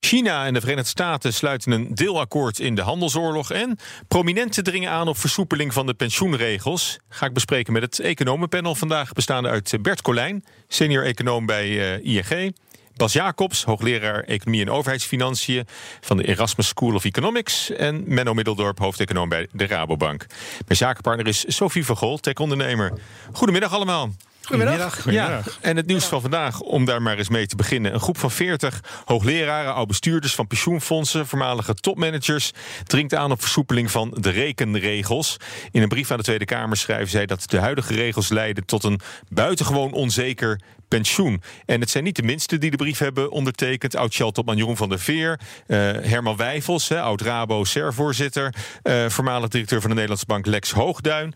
China en de Verenigde Staten sluiten een deelakkoord in de handelsoorlog. En prominenten dringen aan op versoepeling van de pensioenregels. Ga ik bespreken met het economenpanel vandaag, bestaande uit Bert Colijn, senior econoom bij eh, ING. Bas Jacobs, hoogleraar Economie en Overheidsfinanciën van de Erasmus School of Economics. En Menno Middeldorp, hoofdeconoom bij de Rabobank. Mijn zakenpartner is Sophie van tech-ondernemer. Goedemiddag allemaal. Goedemiddag. Ja, en het nieuws van vandaag, om daar maar eens mee te beginnen. Een groep van 40 hoogleraren, oud-bestuurders van pensioenfondsen, voormalige topmanagers, dringt aan op versoepeling van de rekenregels. In een brief aan de Tweede Kamer schrijven zij dat de huidige regels leiden tot een buitengewoon onzeker pensioen. En het zijn niet de minste die de brief hebben ondertekend. Oud-Shell-topman Jeroen van der Veer, uh, Herman Wijfels, oud-Rabo, SER-voorzitter, uh, voormalig directeur van de Nederlandse Bank Lex Hoogduin.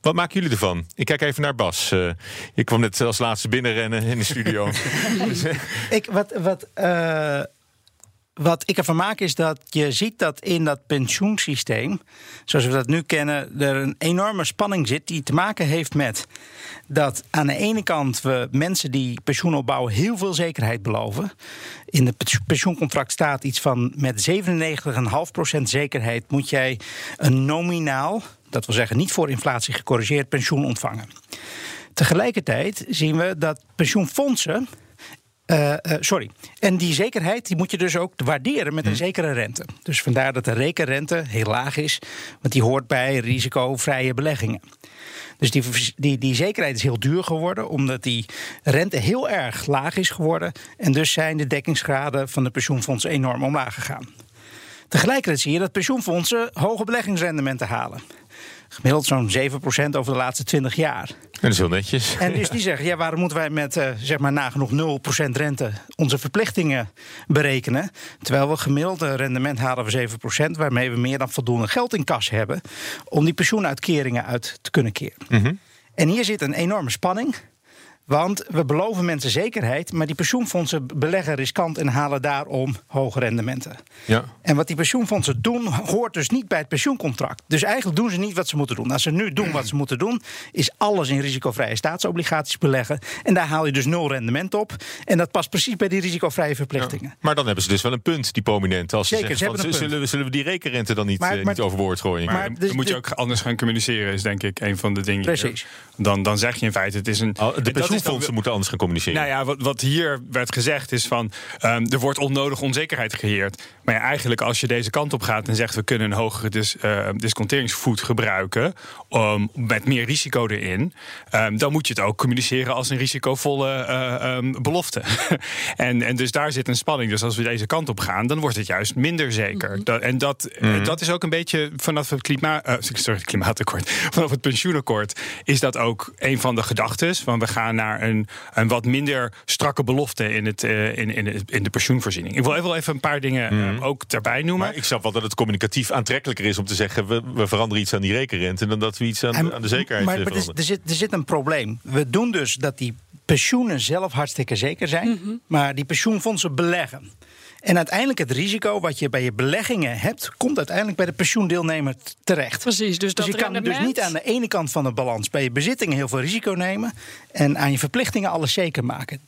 Wat maken jullie ervan? Ik kijk even naar Bas. Uh, ik kwam net als laatste binnenrennen in de studio. Dus, eh, ik, wat, wat, uh, wat ik ervan maak is dat je ziet dat in dat pensioensysteem, zoals we dat nu kennen, er een enorme spanning zit die te maken heeft met dat aan de ene kant we mensen die pensioen opbouwen heel veel zekerheid beloven. In het pensioencontract staat iets van met 97,5% zekerheid moet jij een nominaal dat wil zeggen niet voor inflatie gecorrigeerd pensioen ontvangen. Tegelijkertijd zien we dat pensioenfondsen. Uh, uh, sorry. En die zekerheid die moet je dus ook waarderen met een hm. zekere rente. Dus vandaar dat de rekenrente heel laag is, want die hoort bij risicovrije beleggingen. Dus die, die, die zekerheid is heel duur geworden, omdat die rente heel erg laag is geworden. En dus zijn de dekkingsgraden van de pensioenfondsen enorm omlaag gegaan. Tegelijkertijd zie je dat pensioenfondsen hoge beleggingsrendementen halen. Gemiddeld zo'n 7% over de laatste 20 jaar. En dat is heel netjes. En dus die zeggen, ja, waarom moeten wij met uh, zeg maar nagenoeg 0% rente onze verplichtingen berekenen? Terwijl we gemiddelde rendement halen we 7%, waarmee we meer dan voldoende geld in kas hebben om die pensioenuitkeringen uit te kunnen keren. Mm En hier zit een enorme spanning. Want we beloven mensen zekerheid, maar die pensioenfondsen beleggen riskant en halen daarom hoge rendementen. Ja. En wat die pensioenfondsen doen, hoort dus niet bij het pensioencontract. Dus eigenlijk doen ze niet wat ze moeten doen. Als ze nu doen wat ze moeten doen, is alles in risicovrije staatsobligaties beleggen. En daar haal je dus nul rendement op. En dat past precies bij die risicovrije verplichtingen. maar dan hebben ze dus wel een punt, die prominenten. Als ze Zeker, zeggen, ze van, zullen, we, zullen we die rekenrente dan niet, maar, uh, niet overboord gooien? Maar, maar dus dan moet je ook anders gaan communiceren, is denk ik een van de dingen. Precies. Dan, dan zeg je in feite, het is een... Oh, de pensioenfondsen moeten anders gaan communiceren. Nou ja, wat, wat hier werd gezegd is van... Um, er wordt onnodig onzekerheid gecreëerd. Maar ja, eigenlijk als je deze kant op gaat en zegt... we kunnen een hogere dis, uh, disconteringsvoet gebruiken... Um, met meer risico erin... Um, dan moet je het ook communiceren als een risicovolle uh, belofte. en, en dus daar zit een spanning. Dus als we deze kant op gaan, dan wordt het juist minder zeker. Mm dat, en dat, mm dat is ook een beetje vanaf het, klimaat, uh, sorry, het klimaatakkoord... vanaf het pensioenakkoord is dat ook een van de gedachten. Van we gaan naar een een wat minder strakke belofte in, het, uh, in, in, in, de pensioenvoorziening. Ik wil even, even een paar dingen uh, ook daarbij noemen. Maar ik snap wel dat het communicatief aantrekkelijker is om te zeggen: we, we veranderen iets aan die rekenrente dan dat we iets aan, aan de zekerheid maar, maar er, zit, er zit een probleem. We doen dus dat die pensioenen zelf hartstikke zeker zijn, mhm. maar die pensioenfondsen beleggen. En uiteindelijk het risico wat je bij je beleggingen hebt, komt uiteindelijk bij de pensioendeelnemer terecht. Precies. Dus, dus je kan dus niet aan de ene kant van de balans bij je bezittingen heel veel risico nemen en aan je verplichtingen alles zeker maken.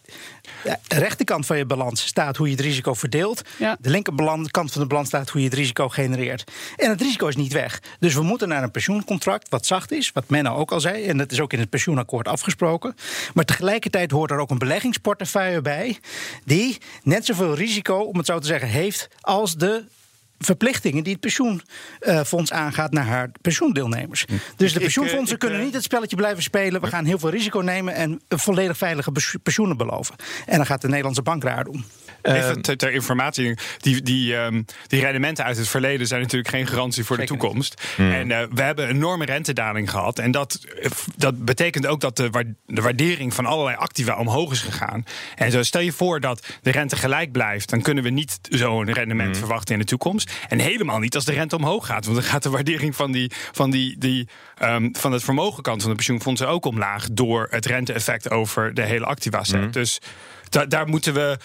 De rechterkant van je balans staat hoe je het risico verdeelt. De linkerkant van de balans staat hoe je het risico genereert. En het risico is niet weg. Dus we moeten naar een pensioencontract wat zacht is, wat Menno ook al zei. En dat is ook in het pensioenakkoord afgesproken. Maar tegelijkertijd hoort er ook een beleggingsportefeuille bij, die net zoveel risico, om het zo te zeggen, heeft als de verplichtingen die het pensioenfonds aangaat naar haar pensioendeelnemers. Hm. Dus de pensioenfondsen kunnen eh, niet het spelletje blijven spelen. We gaan heel veel risico nemen en volledig veilige pensioenen beloven. En dan gaat de Nederlandse bank raar doen. Even ehm, ter, informatie, die, die, um, die rendementen uit het verleden zijn natuurlijk geen garantie voor de toekomst. Hmm. En uh, we hebben een enorme rentedaling gehad. En dat, dat betekent ook dat de, de waardering van allerlei activa omhoog is gegaan. En zo stel je voor dat de rente gelijk blijft, dan kunnen we niet zo'n rendement hmm. verwachten in de toekomst. En helemaal niet als de rente omhoog gaat. Want dan gaat de waardering van, die, van, die, die, um, van het vermogenkant van de pensioenfondsen ook omlaag. door het rente-effect over de hele activa set. Mhm. Dus daar moeten we.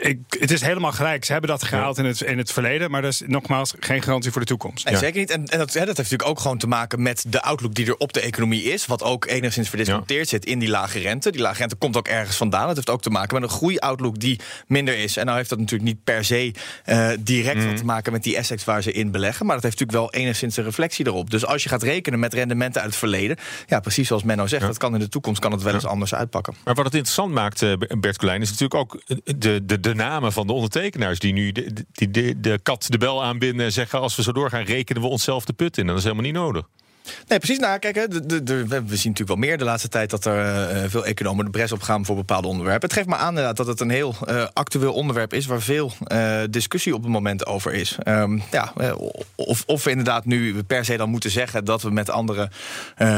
Ik, het is helemaal gelijk. Ze hebben dat gehaald in, het, in het verleden. Maar dat is nogmaals geen garantie voor de toekomst. Nee, Zeker niet. En, en dat, dat, heeft natuurlijk ook gewoon te maken met de outlook die er op de economie is. Wat ook enigszins verdisconteerd zit in die lage rente. Die lage rente komt ook ergens vandaan. Het heeft ook te maken met een groei-outlook die minder is. En nou heeft dat natuurlijk niet per se uh, direct mm. wat te maken met die assets waar ze in beleggen. Maar dat heeft natuurlijk wel enigszins een reflectie erop. Dus als je gaat rekenen met rendementen uit het verleden. Ja, precies zoals Menno zegt. Dat kan in de toekomst kan het wel eens anders uitpakken. Maar wat het interessant maakt, uh, Bert Colijn, is natuurlijk ook de, de, de namen van de ondertekenaars die nu de, die de, de kat de bel aanbinden en zeggen: als we zo doorgaan, rekenen we onszelf de put in. Dat is helemaal niet nodig. Nee, precies. Nou, kijk, hè, de, de, we zien natuurlijk wel meer de laatste tijd dat er uh, veel economen de bres op gaan voor bepaalde onderwerpen. Het geeft me aan inderdaad dat het een heel uh, actueel onderwerp is waar veel uh, discussie op het moment over is. Um, ja, of, of we inderdaad nu per se dan moeten zeggen dat we met andere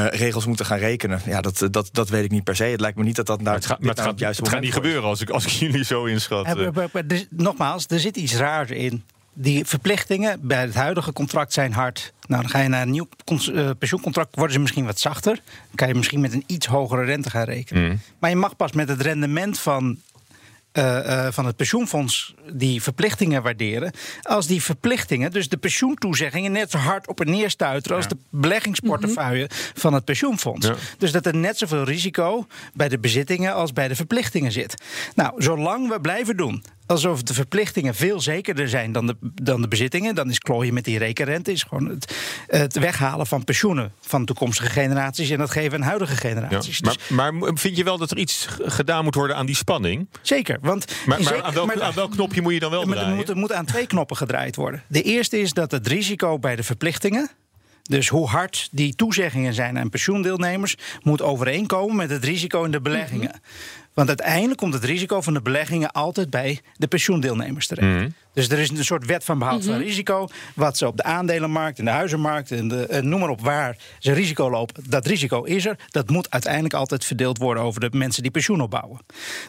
regels moeten gaan rekenen. Ja, dat, dat, dat weet ik niet per se. Het lijkt me niet dat dat naar het, gaat, het, gaat, het gaat niet gebeuren als ik, als ik jullie zo inschat. Dus, nogmaals, er zit iets raars in die verplichtingen bij het huidige contract zijn hard. Nou, dan ga je naar een nieuw uh, pensioencontract, worden ze misschien wat zachter. Dan kan je misschien met een iets hogere rente gaan rekenen. Mm. Maar je mag pas met het rendement van uh, van het pensioenfonds die verplichtingen waarderen. Als die verplichtingen, dus de pensioentoezeggingen, net zo hard op en neer stuiteren als de beleggingsportefeuille mhm. van het pensioenfonds. Dus dat er net zoveel risico bij de bezittingen als bij de verplichtingen zit. Nou, zolang we blijven doen alsof de verplichtingen veel zekerder zijn dan de, dan de bezittingen. Dan is klooien met die rekenrente is gewoon het, het weghalen van pensioenen van toekomstige generaties en dat geven aan huidige generaties. Dus maar, maar, vind je wel dat er iets gedaan moet worden aan die spanning? Zeker. Want maar, maar aan, welk, aan, welk, knopje moet je dan wel draaien? Er moet, er moet aan twee knoppen gedraaid worden. De eerste is dat het risico bij de verplichtingen. Dus hoe hard die toezeggingen zijn aan pensioendeelnemers, moet overeenkomen met het risico in de beleggingen. Mhm. Want uiteindelijk komt het risico van de beleggingen altijd bij de pensioendeelnemers terecht. Mhm. Dus er is een soort wet van behoud van mhm. risico. Wat ze op de aandelenmarkt, in de huizenmarkt, en de, eh, noem maar op waar ze risico lopen. Dat risico is er. Dat moet uiteindelijk altijd verdeeld worden over de mensen die pensioen opbouwen.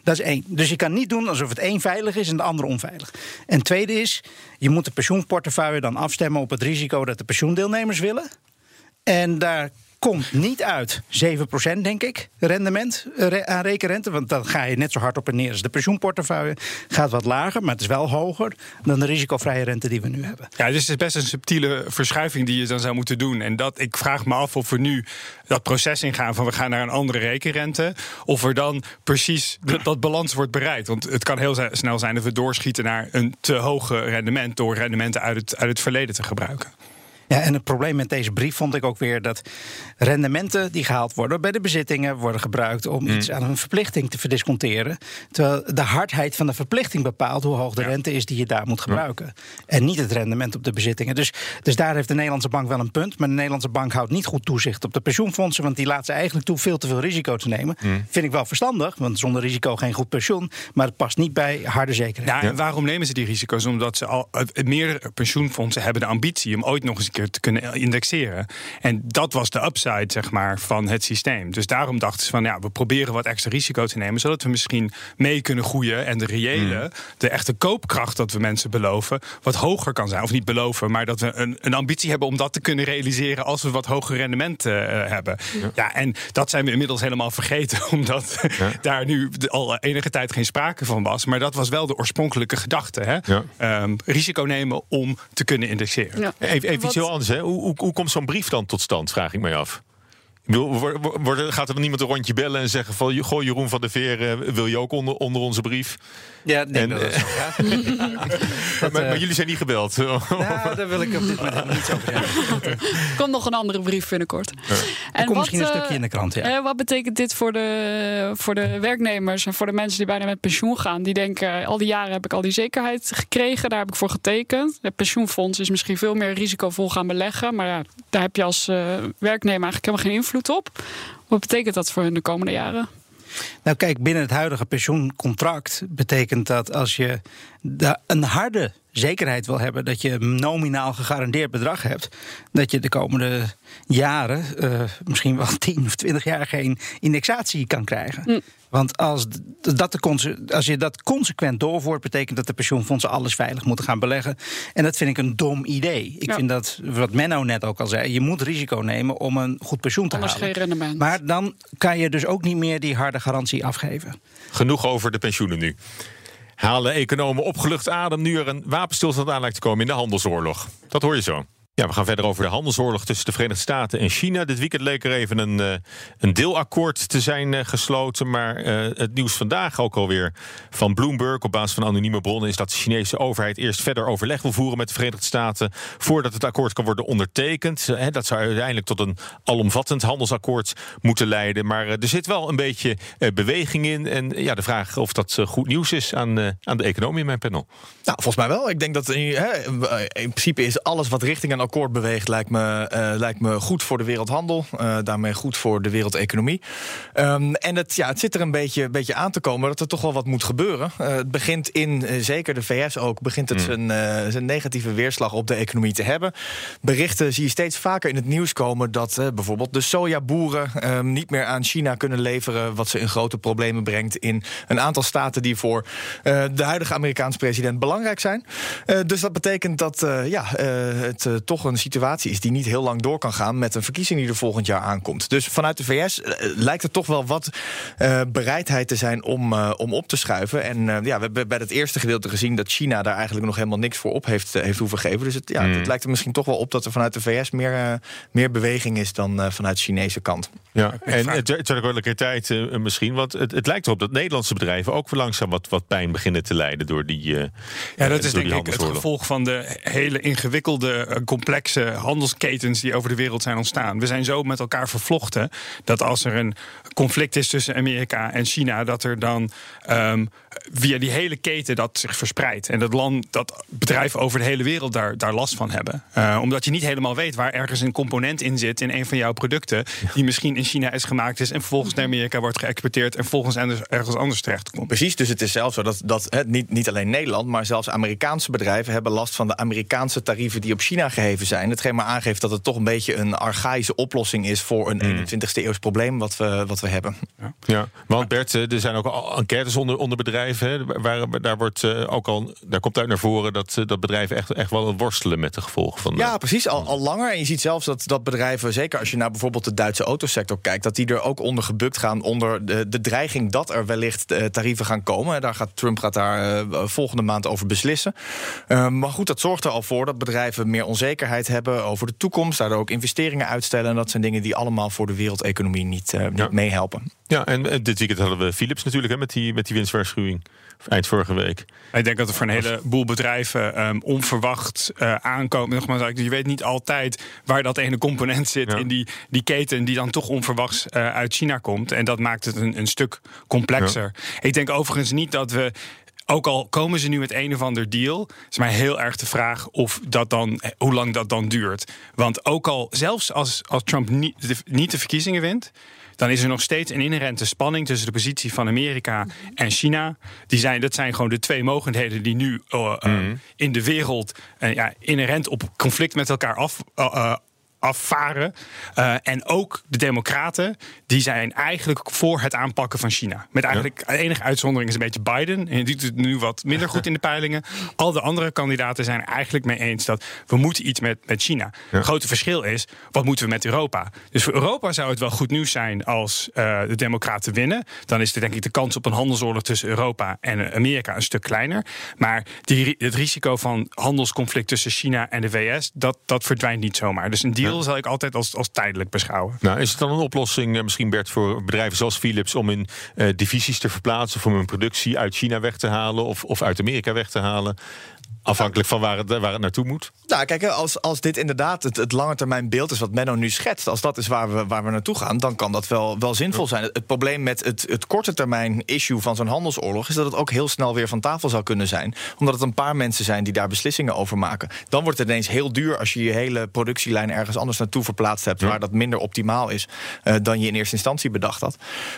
Dat is één. Dus je kan niet doen alsof het één veilig is en de andere onveilig. En tweede is, je moet de pensioenportefeuille dan afstemmen op het risico dat de pensioendeelnemers willen. En daar komt niet uit 7% denk ik, rendement eh, aan rekenrente. Want dan ga je net zo hard op en neer als de pensioenportefeuille. Gaat wat lager, maar het is wel hoger dan de risicovrije rente die we nu hebben. Ja, dus het is best een subtiele verschuiving die je dan zou moeten doen. En dat, ik vraag me af of we nu dat proces ingaan van we gaan naar een andere rekenrente. Of er dan precies dat, balans wordt bereikt. Want het kan heel snel zijn dat we doorschieten naar een te hoge rendement door rendementen uit het, uit het verleden te gebruiken. Ja, en het probleem met deze brief vond ik ook weer dat rendementen die gehaald worden bij de bezittingen worden gebruikt om mm. iets aan een verplichting te verdisconteren. Terwijl de hardheid van de verplichting bepaalt hoe hoog de rente is die je daar moet gebruiken. En niet het rendement op de bezittingen. Dus, dus daar heeft de Nederlandse bank wel een punt. Maar de Nederlandse bank houdt niet goed toezicht op de pensioenfondsen, want die laat ze eigenlijk toe veel te veel risico te nemen. Mm. Vind ik wel verstandig, want zonder risico geen goed pensioen. Maar het past niet bij harde zekerheid. Ja, waarom nemen ze die risico's? Omdat ze al meerdere pensioenfondsen hebben de ambitie om ooit nog eens een keer te kunnen indexeren. En dat was de upside zeg maar, van het systeem. Dus daarom dachten ze van ja, we proberen wat extra risico te nemen, zodat we misschien mee kunnen groeien en de reële, hmm. de echte koopkracht dat we mensen beloven, wat hoger kan zijn. Of niet beloven, maar dat we een, een ambitie hebben om dat te kunnen realiseren als we wat hoger rendement uh, hebben. Ja. en dat zijn we inmiddels helemaal vergeten, omdat daar nu al enige tijd geen sprake van was. Maar dat was wel de oorspronkelijke gedachte. Hè? Um, risico nemen om te kunnen indexeren. Even, even iets heel Hè? Hoe, hoe, hoe komt zo'n brief dan tot stand, vraag ik mij af. Gaat er dan niemand een rondje bellen en zeggen van... Goh, Jeroen van der Veer, eh, wil je ook onder, onder onze brief? Ja, nee, dat is maar, maar, jullie zijn niet gebeld? nou, daar wil ik op dit moment niet over zeggen. Er komt nog een andere brief binnenkort. Ja. En komt misschien een eh, stukje in de krant, ja. Eh, wat betekent dit voor de, voor de werknemers en voor de mensen die bijna met pensioen gaan? Die denken, al die jaren heb ik al die zekerheid gekregen, daar heb ik voor getekend. Het pensioenfonds is misschien veel meer risicovol gaan beleggen. Maar ja, daar heb je als werknemer eigenlijk helemaal geen invloed op. Wat betekent dat voor hun de komende jaren? Nou, kijk, binnen het huidige pensioencontract betekent dat als je een harde zekerheid wil hebben dat je een nominaal gegarandeerd bedrag hebt, dat je de komende jaren, uh, misschien wel 10 of 20 jaar, geen indexatie kan krijgen. Mm. Want als, dat de, als je dat consequent doorvoert, betekent dat de pensioenfondsen alles veilig moeten gaan beleggen. En dat vind ik een dom idee. Ik vind dat, wat Menno net ook al zei, je moet risico nemen om een goed pensioen te Anders halen. Geen rendement. Maar dan kan je dus ook niet meer die harde garantie afgeven. Genoeg over de pensioenen nu. Halen economen opgelucht adem nu er een wapenstilstand aan lijkt te komen in de handelsoorlog? Dat hoor je zo. Ja, we gaan verder over de handelsoorlog tussen de Verenigde Staten en China. Dit weekend leek er even een, uh, een deelakkoord te zijn uh, gesloten. Maar uh, het nieuws vandaag ook alweer van Bloomberg op basis van anonieme bronnen is dat de Chinese overheid eerst verder overleg wil voeren met de Verenigde Staten voordat het akkoord kan worden ondertekend. dat zou uiteindelijk tot een alomvattend handelsakkoord moeten leiden. Maar er zit wel een beetje beweging in. En ja, de vraag of dat goed nieuws is aan, aan de economie in mijn panel. Nou, volgens mij wel. Ik denk dat in, in principe is alles wat richting een akkoord beweegt, lijkt me, uh, lijkt me goed voor de wereldhandel. Uh, daarmee goed voor de wereldeconomie. Um, en het, ja, het zit er een beetje, beetje aan te komen dat er toch wel wat moet gebeuren. Uh, het begint in, zeker de VS ook, begint het mm. zijn, zijn negatieve weerslag op de economie te hebben. Berichten zie je steeds vaker in het nieuws komen dat bijvoorbeeld de sojaboeren ehm, niet meer aan China kunnen leveren. Wat ze in grote problemen brengt in een aantal staten die voor de huidige Amerikaanse president belangrijk zijn. dus dat betekent dat ja, het toch een situatie is die niet heel lang door kan gaan met een verkiezing die er volgend jaar aankomt. Dus vanuit de VS eh, lijkt er toch wel wat uh, bereidheid te zijn om, uh, om op te schuiven. En ja, we hebben bij het eerste gedeelte gezien dat China daar eigenlijk nog helemaal niks voor op heeft, heeft hoeven geven. Dus het, ja, mm. het lijkt er misschien toch wel op dat er vanuit de VS meer, meer beweging is dan vanuit de Chinese kant. Ja, en het, het ook wel een keer tijd misschien, want het, het lijkt erop dat Nederlandse bedrijven ook langzaam wat, wat pijn beginnen te lijden door die. ja, dat is denk ik het gevolg van de hele ingewikkelde, complexe handelsketens die over de wereld zijn ontstaan. We zijn zo met elkaar vervlochten dat als er een conflict is tussen Amerika en China, dat er dan um, via die hele keten dat zich verspreidt. En dat land, dat bedrijven over de hele wereld daar, daar last van hebben. Uh, omdat je niet helemaal weet waar ergens een component in zit in een van jouw producten, die misschien in China is gemaakt is en vervolgens naar Amerika wordt geëxporteerd en volgens ergens anders terecht komt. Precies, dus het is zelfs zo dat, dat het niet, niet alleen Nederland, maar zelfs Amerikaanse bedrijven hebben last van de Amerikaanse tarieven die op China geheven zijn. Hetgeen maar aangeeft dat het toch een beetje een archaïsche oplossing is voor een 21ste hmm. eeuws probleem wat we, wat we hebben. Ja, ja. want Bert, eh, er zijn ook al enquêtes onder, onder bedrijven. Hè, waar, daar, wordt uh, ook al, daar komt uit naar voren dat, uh, dat bedrijven echt, echt wel worstelen met de gevolgen van. De... Ja, precies. Al, al langer. En je ziet zelfs dat, dat bedrijven, zeker als je naar bijvoorbeeld de Duitse autosector kijkt, dat die er ook onder gebukt gaan onder de, de dreiging dat er wellicht tarieven gaan komen. Daar gaat Trump gaat daar volgende maand over beslissen. maar goed, dat zorgt er al voor dat bedrijven meer onzekerheid hebben over de toekomst, daardoor ook investeringen uitstellen. En dat zijn dingen die allemaal voor de wereldeconomie niet, uh, niet ja. meehelpen. Ja, en dit weekend hadden we Philips natuurlijk hè, met, die, met die winstwaarschuwing eind vorige week. Ik denk dat er voor een heleboel bedrijven um, onverwacht uh, aankomen. Nogmaals, je weet niet altijd waar dat ene component zit ja. in die, die keten die dan toch onverwachts uh, uit China komt. En dat maakt het een, een stuk complexer. Ja. Ik denk overigens niet dat we ook al komen ze nu met een of ander deal, is mij heel erg de vraag of dat dan, hoe lang dat dan duurt. Want ook al, zelfs als, als Trump niet de, niet de verkiezingen wint, dan is er nog steeds een inherente spanning tussen de positie van Amerika en China. Die zijn, dat zijn gewoon de twee mogelijkheden die nu uh, mm. in de wereld uh, ja, inherent op conflict met elkaar af, afvaren. Uh, en ook de Democraten, die zijn eigenlijk voor het aanpakken van China. Met eigenlijk de enige uitzondering is een beetje Biden. En die doet het nu wat minder goed in de peilingen. Al de andere kandidaten zijn er eigenlijk mee eens dat we moeten iets met, met China. Het grote verschil is, wat moeten we met Europa? Dus voor Europa zou het wel goed nieuws zijn als uh, de Democraten winnen. Dan is er denk ik de kans op een handelsoorlog tussen Europa en Amerika een stuk kleiner. Maar die, het risico van handelsconflict tussen China en de VS, dat, dat verdwijnt niet zomaar. Dus een deal zal ik altijd als, als tijdelijk beschouwen. Nou, is het dan een oplossing, eh, misschien Bert, voor bedrijven zoals Philips om in uh, divisies te verplaatsen, om hun productie uit China weg te halen of, of uit Amerika weg te halen? Afhankelijk van waar het, waar het naartoe moet? Nou, kijk, als, als dit inderdaad het, het lange termijn beeld is wat Menno nu schetst, als dat is waar we, waar we naartoe gaan, dan kan dat wel, wel zinvol zijn. Het, het probleem met het, het korte termijn issue van zo'n handelsoorlog is dat het ook heel snel weer van tafel zou kunnen zijn. Omdat het een paar mensen zijn die daar beslissingen over maken. Dan wordt het ineens heel duur als je je hele productielijn ergens anders naartoe verplaatst hebt, ja. waar dat minder optimaal is uh, dan je in eerste instantie bedacht had.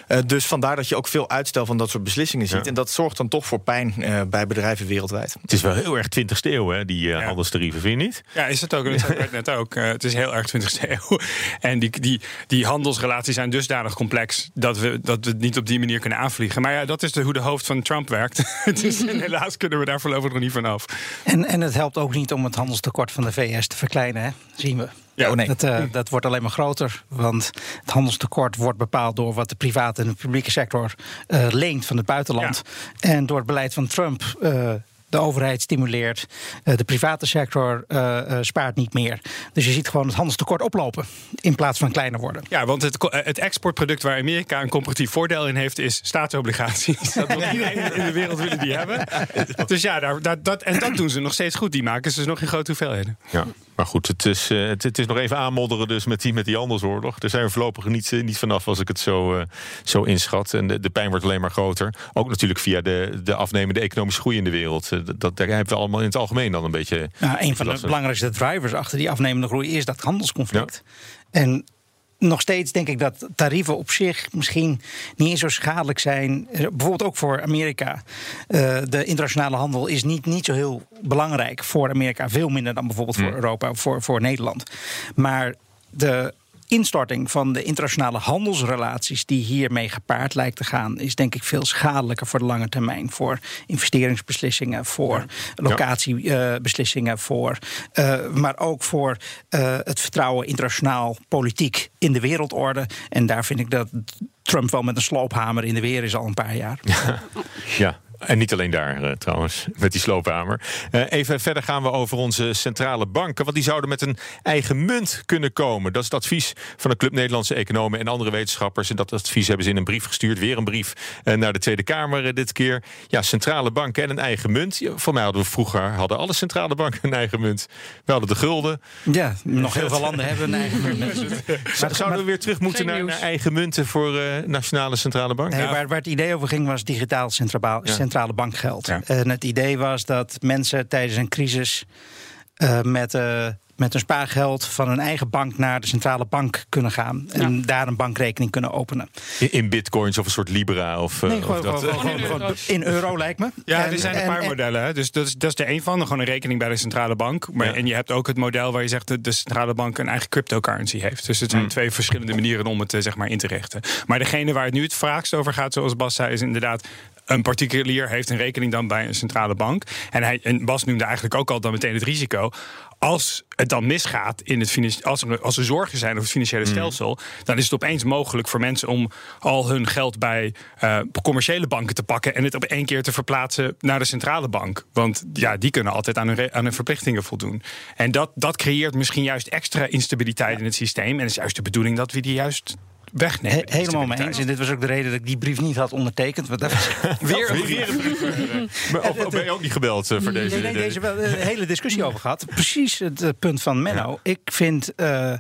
Uh, dus vandaar dat je ook veel uitstel van dat soort beslissingen ziet. Ja. En dat zorgt dan toch voor pijn uh, bij bedrijven wereldwijd. Het is wel heel erg erg 20ste eeuw, hè, die uh, handelstarieven, vind je niet? Ja, is het ook. Dat zei ik net ook. Uh, het is heel erg 20ste eeuw. En die, die, die handelsrelaties zijn dusdanig complex dat we, dat we het niet op die manier kunnen aanvliegen. Maar ja, dat is de, hoe de hoofd van Trump werkt. dus helaas kunnen we daar voorlopig nog niet vanaf. En, en het helpt ook niet om het handelstekort van de VS te verkleinen, hè? zien we. Ja, oh nee. dat, uh, dat wordt alleen maar groter. Want het handelstekort wordt bepaald door wat de private en de publieke sector uh, leent van het buitenland. Ja. En door het beleid van Trump. Uh, de overheid stimuleert, de private sector uh, uh, spaart niet meer. Dus je ziet gewoon het handelstekort oplopen in plaats van kleiner worden. Ja, want het, het exportproduct waar Amerika een competitief voordeel in heeft, is staatsobligaties. Dat wil iedereen in de wereld willen die hebben. Dus ja, daar, dat, dat, en dat doen ze nog steeds goed. Die maken ze dus nog in grote hoeveelheden. Ja. Maar goed, het is, uh, het, het, is nog even aanmodderen dus met die, met die handelsoorlog. Daar zijn we voorlopig niet, niet vanaf als ik het zo, uh, zo inschat. En de, de, pijn wordt alleen maar groter. Ook natuurlijk via de, de afnemende economische groei in de wereld. Dat, daar hebben we allemaal in het algemeen dan een beetje... Nou, een van de belangrijkste drivers achter die afnemende groei is dat handelsconflict. Ja. En nog steeds denk ik dat tarieven op zich misschien niet eens zo schadelijk zijn. Bijvoorbeeld ook voor Amerika. Uh, de internationale handel is niet, niet zo heel belangrijk voor Amerika. Veel minder dan bijvoorbeeld voor Europa of voor, voor Nederland. Maar de instorting van de internationale handelsrelaties die hiermee gepaard lijkt te gaan, is denk ik veel schadelijker voor de lange termijn. Voor investeringsbeslissingen, voor ja. locatiebeslissingen, uh, voor, uh, maar ook voor uh, het vertrouwen internationaal politiek in de wereldorde. En daar vind ik dat Trump wel met een sloophamer in de weer is al een paar jaar. Ja, ja. En niet alleen daar uh, trouwens, met die sloophamer. Uh, even verder gaan we over onze centrale banken. Want die zouden met een eigen munt kunnen komen. Dat is het advies van de Club Nederlandse Economen en andere wetenschappers. En dat advies hebben ze in een brief gestuurd. Weer een brief uh, naar de Tweede Kamer dit keer. Ja, centrale banken en een eigen munt. Voor mij hadden we vroeger hadden alle centrale banken een eigen munt. We hadden de gulden. Ja, nog heel veel landen hebben een eigen munt. maar zouden we weer terug moeten naar, naar, eigen munten voor nationale centrale banken? Nee, waar, waar, het idee over ging was digitaal centraal. Ja centrale bankgeld. Ja. En het idee was dat mensen tijdens een crisis uh, met, uh, met hun spaargeld van hun eigen bank naar de centrale bank kunnen gaan. En ja. daar een bankrekening kunnen openen. In, in, bitcoins of een soort Libra? Of, nee, gewoon, of dat, gewoon, gewoon, gewoon in euro lijkt me. Ja, en, er zijn een paar en, modellen. Hè. Dus dat is, dat is de een van. Gewoon een rekening bij de centrale bank. Maar, ja. En je hebt ook het model waar je zegt dat de centrale bank een eigen cryptocurrency heeft. Dus het zijn mm. twee verschillende manieren om het zeg maar, in te richten. Maar degene waar het nu het vaakst over gaat, zoals Bas zei, is inderdaad een particulier heeft een rekening dan bij een centrale bank. En, hij, en Bas noemde eigenlijk ook al dan meteen het risico. Als het dan misgaat in het als er, als er zorgen zijn over het financiële stelsel, mm. dan is het opeens mogelijk voor mensen om al hun geld bij uh, commerciële banken te pakken en het op één keer te verplaatsen naar de centrale bank. Want ja, die kunnen altijd aan hun, aan hun verplichtingen voldoen. En dat, dat creëert misschien juist extra instabiliteit ja. in het systeem. En het is juist de bedoeling dat we die juist wegnemen. He, helemaal mee eens. En dit was ook de reden dat ik die brief niet had ondertekend. Want dat was weer, weer een brief. of ben je ook niet gebeld uh, voor deze? Nee, nee, deze wel een hele discussie over gehad. Precies het uh, punt van Menno. Ja. Ik vind uh,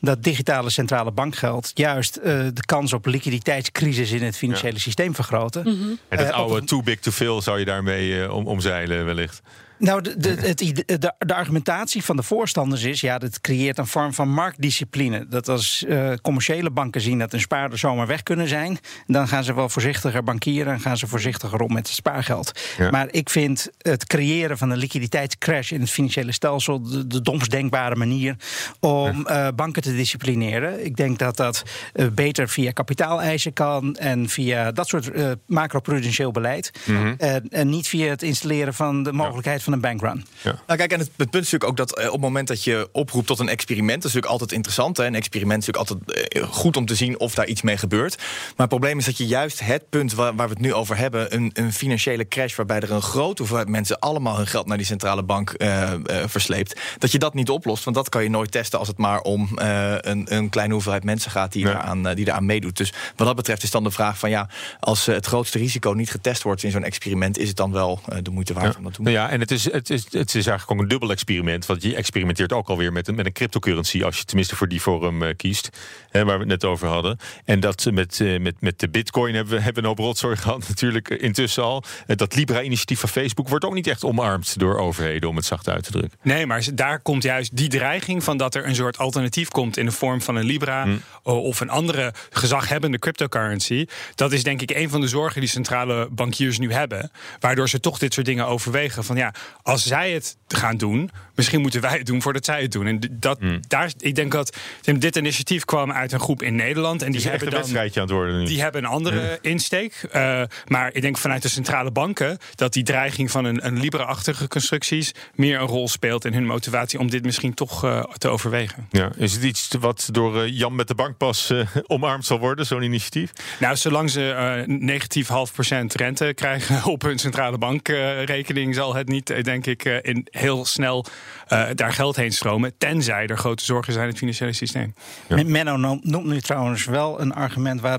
dat digitale centrale bankgeld juist de kans op liquiditeitscrisis in het financiële ja. systeem vergroten. Mm -hmm. En dat oude too big to fail zou je daarmee om, omzeilen wellicht. Nou, de, de, het, de, de, argumentatie van de voorstanders is: ja, dat creëert een vorm van marktdiscipline. Dat als uh, commerciële banken zien dat hun spaarders zomaar weg kunnen zijn, dan gaan ze wel voorzichtiger bankieren en gaan ze voorzichtiger om met het spaargeld. Ja. Maar ik vind het creëren van een liquiditeitscrash in het financiële stelsel de, de domst denkbare manier om ja. uh, banken te disciplineren. Ik denk dat dat uh, beter via kapitaaleisen kan en via dat soort macroprudentieel beleid. Mm -hmm. en niet via het installeren van de mogelijkheid van een bankrun. Ja. Nou, kijk, en het, het, punt is natuurlijk ook dat eh, op het moment dat je oproept tot een experiment, dat is natuurlijk altijd interessant. Hè? Een experiment is natuurlijk altijd eh, goed om te zien of daar iets mee gebeurt. Maar het probleem is dat je juist het punt waar, waar we het nu over hebben, een, een, financiële crash waarbij er een grote hoeveelheid mensen allemaal hun geld naar die centrale bank uh, uh, versleept, dat je dat niet oplost. Want dat kan je nooit testen als het maar om uh, een, een, kleine hoeveelheid mensen gaat die, ja. eraan, die eraan meedoet. Dus wat dat betreft is dan de vraag van ja, als het grootste risico niet getest wordt in zo'n experiment, is het dan wel de moeite waard ja. om dat te doen? Ja, en het is, het, is, het is eigenlijk ook een dubbel experiment. Want je experimenteert ook alweer met een, met een cryptocurrency. Als je tenminste voor die vorm uh, kiest. Hè, waar we het net over hadden. En dat met, uh, met, met de bitcoin hebben we, hebben we een hoop rotzooi gehad natuurlijk intussen al. dat Libra-initiatief van Facebook wordt ook niet echt omarmd door overheden. Om het zacht uit te drukken. Nee, maar daar komt juist die dreiging van dat er een soort alternatief komt. In de vorm van een Libra. Hmm. Of een andere gezaghebbende cryptocurrency. Dat is denk ik een van de zorgen die centrale bankiers nu hebben. Waardoor ze toch dit soort dingen overwegen. Van ja, als zij het gaan doen, misschien moeten wij het doen voordat zij het doen. En dat, Hmm. daar, ik denk dat dit initiatief kwam uit een groep in Nederland. En die echt hebben een dan. wedstrijdje aan het worden nu. Die hebben een andere insteek. Eh, maar ik denk vanuit de centrale banken dat die dreiging van een, een Libra-achtige constructies meer een rol speelt in hun motivatie om dit misschien toch eh, te overwegen. Ja, is het iets wat door eh, Jan met de bankpas omarmd zal worden, zo'n initiatief? Nou, zolang ze negatief half procent rente krijgen op hun centrale bankrekening, zal het niet, denk ik, eh, in heel snel eh, daar geld heen stromen. Tenzij er grote zorgen zijn in het financiële systeem. Menno noemt nu trouwens wel een argument waar,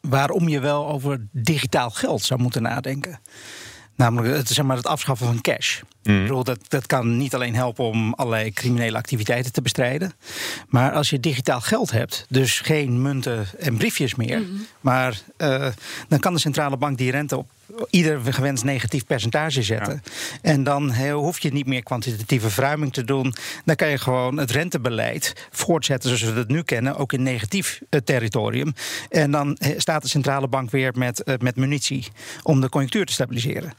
waarom je wel over digitaal geld zou moeten nadenken. Namelijk het, zeg maar, het afschaffen van cash. Ik bedoel, dat, dat kan niet alleen helpen om allerlei criminele activiteiten te bestrijden. Maar als je digitaal geld hebt, dus geen munten en briefjes meer. Maar eh, dan kan de centrale bank die rente op ieder gewenst negatief percentage zetten. En dan he- hoef je niet meer kwantitatieve verruiming te doen. Dan kan je gewoon het rentebeleid voortzetten zoals we dat nu kennen, ook in negatief eh, territorium. En dan staat de centrale bank weer met, eh, met munitie om de conjunctuur te stabiliseren.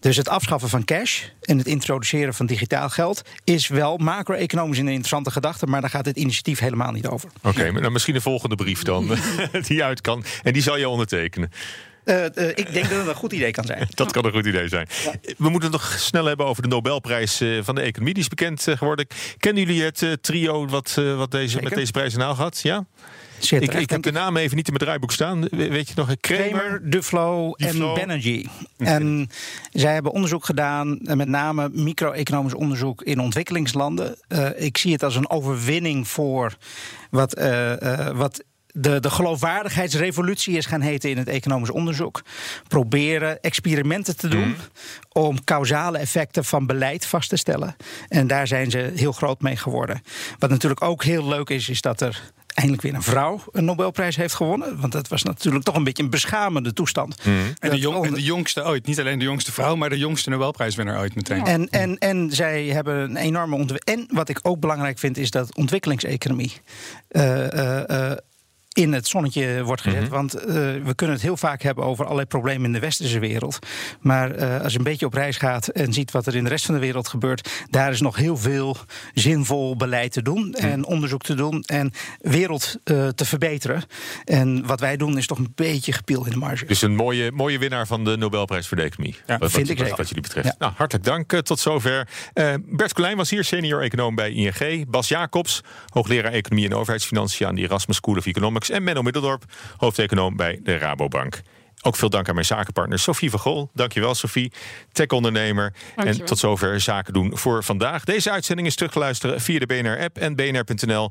Dus het afschaffen van cash en het introduceren van digitaal geld is wel macro-economisch een interessante gedachte, maar daar gaat het initiatief helemaal niet over. Oké, maar dan misschien de volgende brief dan, die uit kan. En die zal je ondertekenen. Eh, eh, ik denk dat het een goed idee kan zijn. Dat kan een goed idee zijn. We moeten het nog snel hebben over de Nobelprijs eh, van de economie. Die is bekend geworden. Kennen jullie het trio wat, eh, wat deze, met deze prijs in haal gaat? Ja? Zeer Ik, ik heb de naam even niet in mijn draaiboek staan. We- Weet je nog? Kramer? Kramer, Duflo en. Banerjee. En zij hebben onderzoek gedaan, met name micro-economisch onderzoek in ontwikkelingslanden. Eh, ik zie het als een overwinning voor wat, eh, eh, wat de, de geloofwaardigheidsrevolutie is gaan heten in het economisch onderzoek. Proberen experimenten te doen om causale effecten van beleid vast te stellen. En daar zijn ze heel groot mee geworden. Wat natuurlijk ook heel leuk is, is dat er eindelijk weer een vrouw een Nobelprijs heeft gewonnen. Want dat was natuurlijk toch een beetje een beschamende toestand. En de, jong, en de jongste ooit. Niet alleen de jongste vrouw, maar de jongste Nobelprijswinnaar ooit meteen. En, en, en zij hebben een enorme ontwikkeling. En wat ik ook belangrijk vind, is dat ontwikkelingseconomie. eh, eh, eh, in het zonnetje wordt gezet. Want eh, we kunnen het heel vaak hebben over allerlei problemen in de westerse wereld. Maar eh, als je een beetje op reis gaat en ziet wat er in de rest van de wereld gebeurt, daar is nog heel veel zinvol beleid te doen en onderzoek te doen en wereld eh, te verbeteren. En wat wij doen is toch een beetje gepiel in de marge. Dus een mooie, mooie winnaar van de Nobelprijs voor de economie. Ja, wat, vind wat, ik wat, wat jullie betreft. Ja. Nou, hartelijk dank. Tot zover. Bert Colijn was hier, senior econoom bij ING. Bas Jacobs, hoogleraar economie en overheidsfinanciën aan de Erasmus School of Economics. En Menno Middeldorp, hoofdeconoom bij de Rabobank. Ook veel dank aan mijn zakenpartner Sophie van Gol. Dankjewel Sophie, tech-ondernemer. En tot zover zaken doen voor vandaag. Deze uitzending is terug te luisteren via de BNR-app en bnr.nl.